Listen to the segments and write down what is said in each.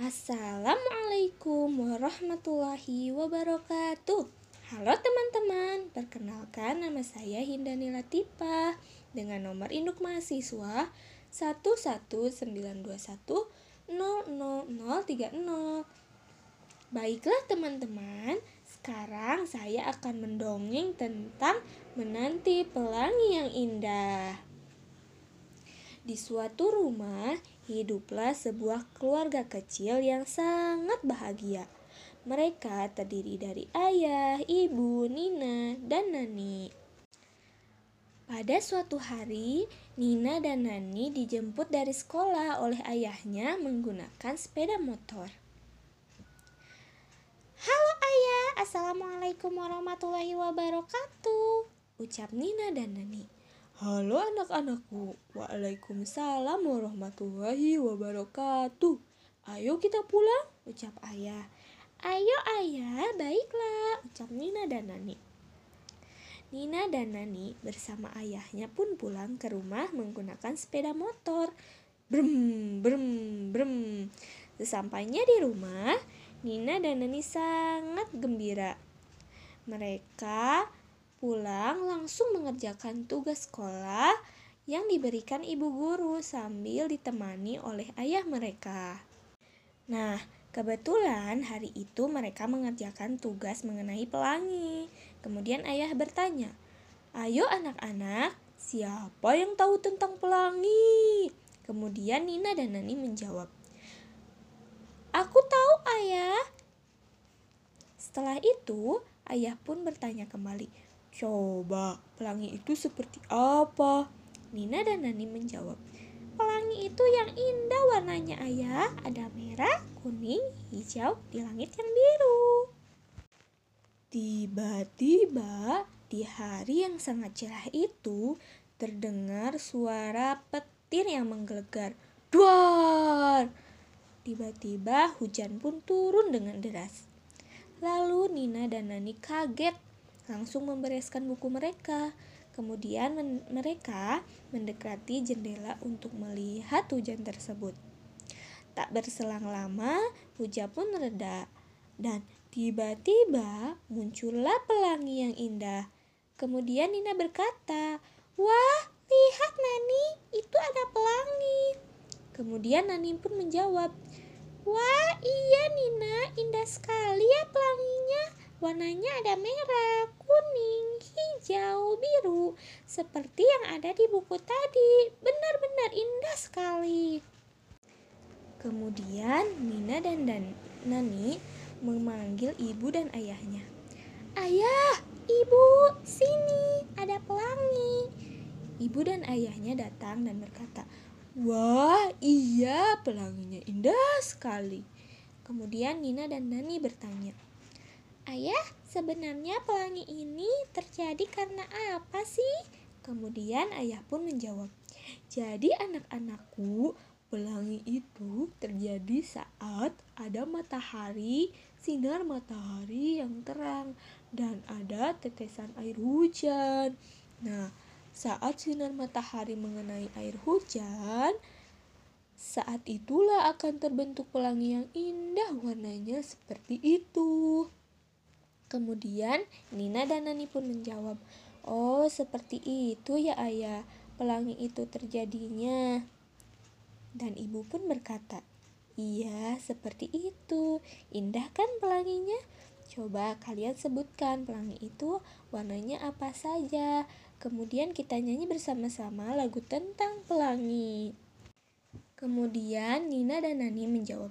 Assalamualaikum warahmatullahi wabarakatuh. Halo teman-teman, perkenalkan nama saya Hindani Latifah Dengan nomor induk mahasiswa 11921 Baiklah teman-teman, sekarang saya akan mendongeng tentang menanti pelangi yang indah. Di suatu rumah, hiduplah sebuah keluarga kecil yang sangat bahagia. Mereka terdiri dari ayah, ibu, Nina, dan Nani. Pada suatu hari, Nina dan Nani dijemput dari sekolah oleh ayahnya menggunakan sepeda motor. Halo ayah, Assalamualaikum warahmatullahi wabarakatuh, ucap Nina dan Nani. Halo anak-anakku, Waalaikumsalam warahmatullahi wabarakatuh. Ayo kita pulang, ucap ayah. Ayo ayah, baiklah, ucap Nina dan Nani. Nina dan Nani bersama ayahnya pun pulang ke rumah menggunakan sepeda motor. Brem, brem, brem. Sesampainya di rumah, Nina dan Nani sangat gembira. Mereka Pulang langsung mengerjakan tugas sekolah yang diberikan ibu guru sambil ditemani oleh ayah mereka. Nah, kebetulan hari itu mereka mengerjakan tugas mengenai pelangi. Kemudian ayah bertanya, "Ayo anak-anak, siapa yang tahu tentang pelangi?" Kemudian Nina dan Nani menjawab, "Aku tahu, Ayah." Setelah itu, ayah pun bertanya kembali, Coba, pelangi itu seperti apa? Nina dan Nani menjawab, Pelangi itu yang indah warnanya ayah, ada merah, kuning, hijau di langit yang biru. Tiba-tiba di hari yang sangat cerah itu terdengar suara petir yang menggelegar. Duar! Tiba-tiba hujan pun turun dengan deras. Lalu Nina dan Nani kaget langsung membereskan buku mereka. Kemudian men mereka mendekati jendela untuk melihat hujan tersebut. Tak berselang lama, hujan pun reda dan tiba-tiba muncullah pelangi yang indah. Kemudian Nina berkata, "Wah, lihat Nani, itu ada pelangi." Kemudian Nani pun menjawab, "Wah, iya Nina, indah sekali. Warnanya ada merah, kuning, hijau, biru, seperti yang ada di buku tadi. Benar-benar indah sekali. Kemudian Nina dan, dan Nani memanggil ibu dan ayahnya. Ayah, ibu, sini, ada pelangi. Ibu dan ayahnya datang dan berkata, Wah, iya pelanginya indah sekali. Kemudian Nina dan Nani bertanya, Ayah, sebenarnya pelangi ini terjadi karena apa sih? Kemudian ayah pun menjawab, jadi anak-anakku, pelangi itu terjadi saat ada matahari, sinar matahari yang terang, dan ada tetesan air hujan. Nah, saat sinar matahari mengenai air hujan, saat itulah akan terbentuk pelangi yang indah warnanya seperti itu. Kemudian Nina dan Nani pun menjawab, Oh seperti itu ya ayah, pelangi itu terjadinya. Dan ibu pun berkata, Iya seperti itu, indah kan pelanginya? Coba kalian sebutkan pelangi itu warnanya apa saja. Kemudian kita nyanyi bersama-sama lagu tentang pelangi. Kemudian Nina dan Nani menjawab,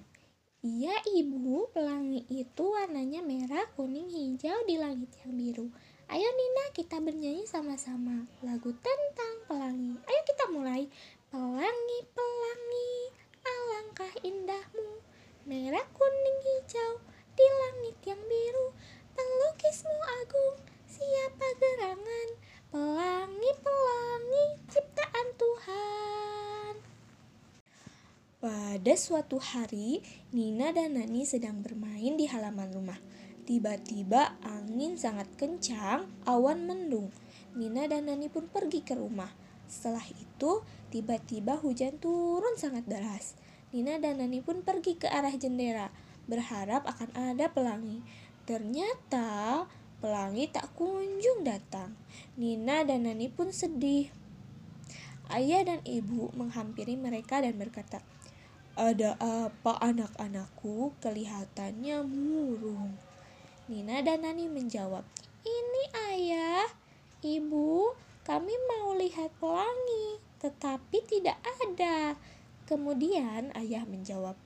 Iya ibu, pelangi itu warnanya merah, kuning, hijau di langit yang biru. Ayo Nina kita bernyanyi sama-sama lagu tentang pelangi. Ayo kita mulai. Pelangi, pelangi, alangkah indahmu. Merah, kuning, hijau di langit yang biru. Pada suatu hari, Nina dan Nani sedang bermain di halaman rumah. Tiba-tiba angin sangat kencang, awan mendung. Nina dan Nani pun pergi ke rumah. Setelah itu, tiba-tiba hujan turun sangat deras. Nina dan Nani pun pergi ke arah jendela, berharap akan ada pelangi. Ternyata pelangi tak kunjung datang. Nina dan Nani pun sedih. Ayah dan ibu menghampiri mereka dan berkata, Ada apa anak-anakku? Kelihatannya murung. Nina dan Nani menjawab, Ini ayah, ibu, kami mau lihat pelangi, tetapi tidak ada. Kemudian ayah menjawab,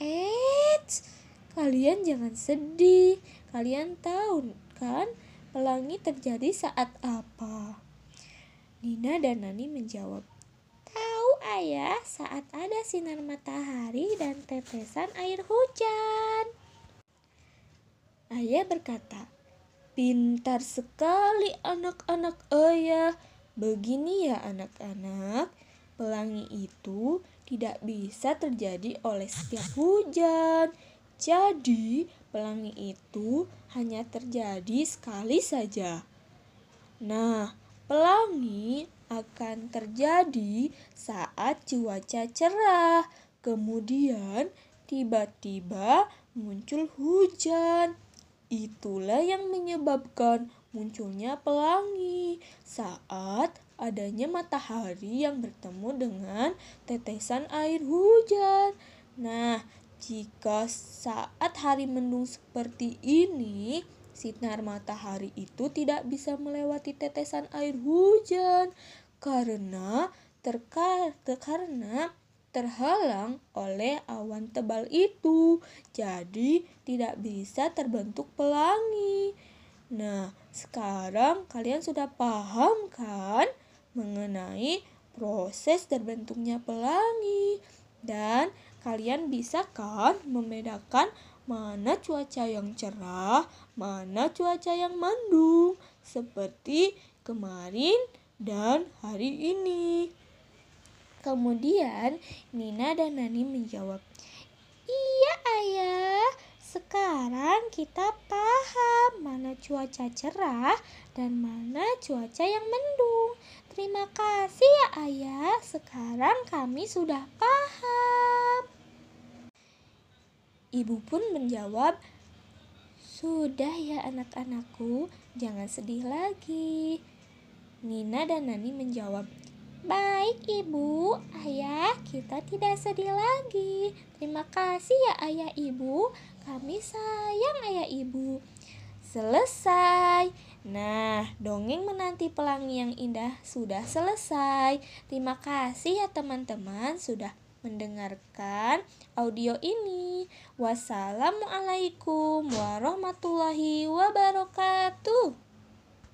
Eits, kalian jangan sedih. Kalian tahu kan pelangi terjadi saat apa? Nina dan Nani menjawab, ayah saat ada sinar matahari dan tetesan air hujan. Ayah berkata, Pintar sekali anak-anak ayah. Begini ya anak-anak, pelangi itu tidak bisa terjadi oleh setiap hujan. Jadi, pelangi itu hanya terjadi sekali saja. Nah, pelangi akan terjadi saat cuaca cerah. Kemudian, tiba-tiba muncul hujan. Itulah yang menyebabkan munculnya pelangi saat adanya matahari yang bertemu dengan tetesan air hujan. Nah, jika saat hari mendung seperti ini, sinar matahari itu tidak bisa melewati tetesan air hujan karena terkar karena terhalang oleh awan tebal itu. Jadi, tidak bisa terbentuk pelangi. Nah, sekarang kalian sudah paham kan mengenai proses terbentuknya pelangi dan kalian bisa kan membedakan mana cuaca yang cerah, mana cuaca yang mendung, seperti kemarin dan hari ini. Kemudian Nina dan Nani menjawab, Iya ayah, sekarang kita paham mana cuaca cerah dan mana cuaca yang mendung. Terima kasih ya ayah, sekarang kami sudah paham. Ibu pun menjawab, Sudah ya anak-anakku, jangan sedih lagi. Nina dan Nani menjawab, Baik ibu, ayah, kita tidak sedih lagi. Terima kasih ya ayah ibu, kami sayang ayah ibu. Selesai. Nah, dongeng menanti pelangi yang indah sudah selesai. Terima kasih ya teman-teman sudah mendengarkan audio ini. Wassalamualaikum warahmatullahi wabarakatuh.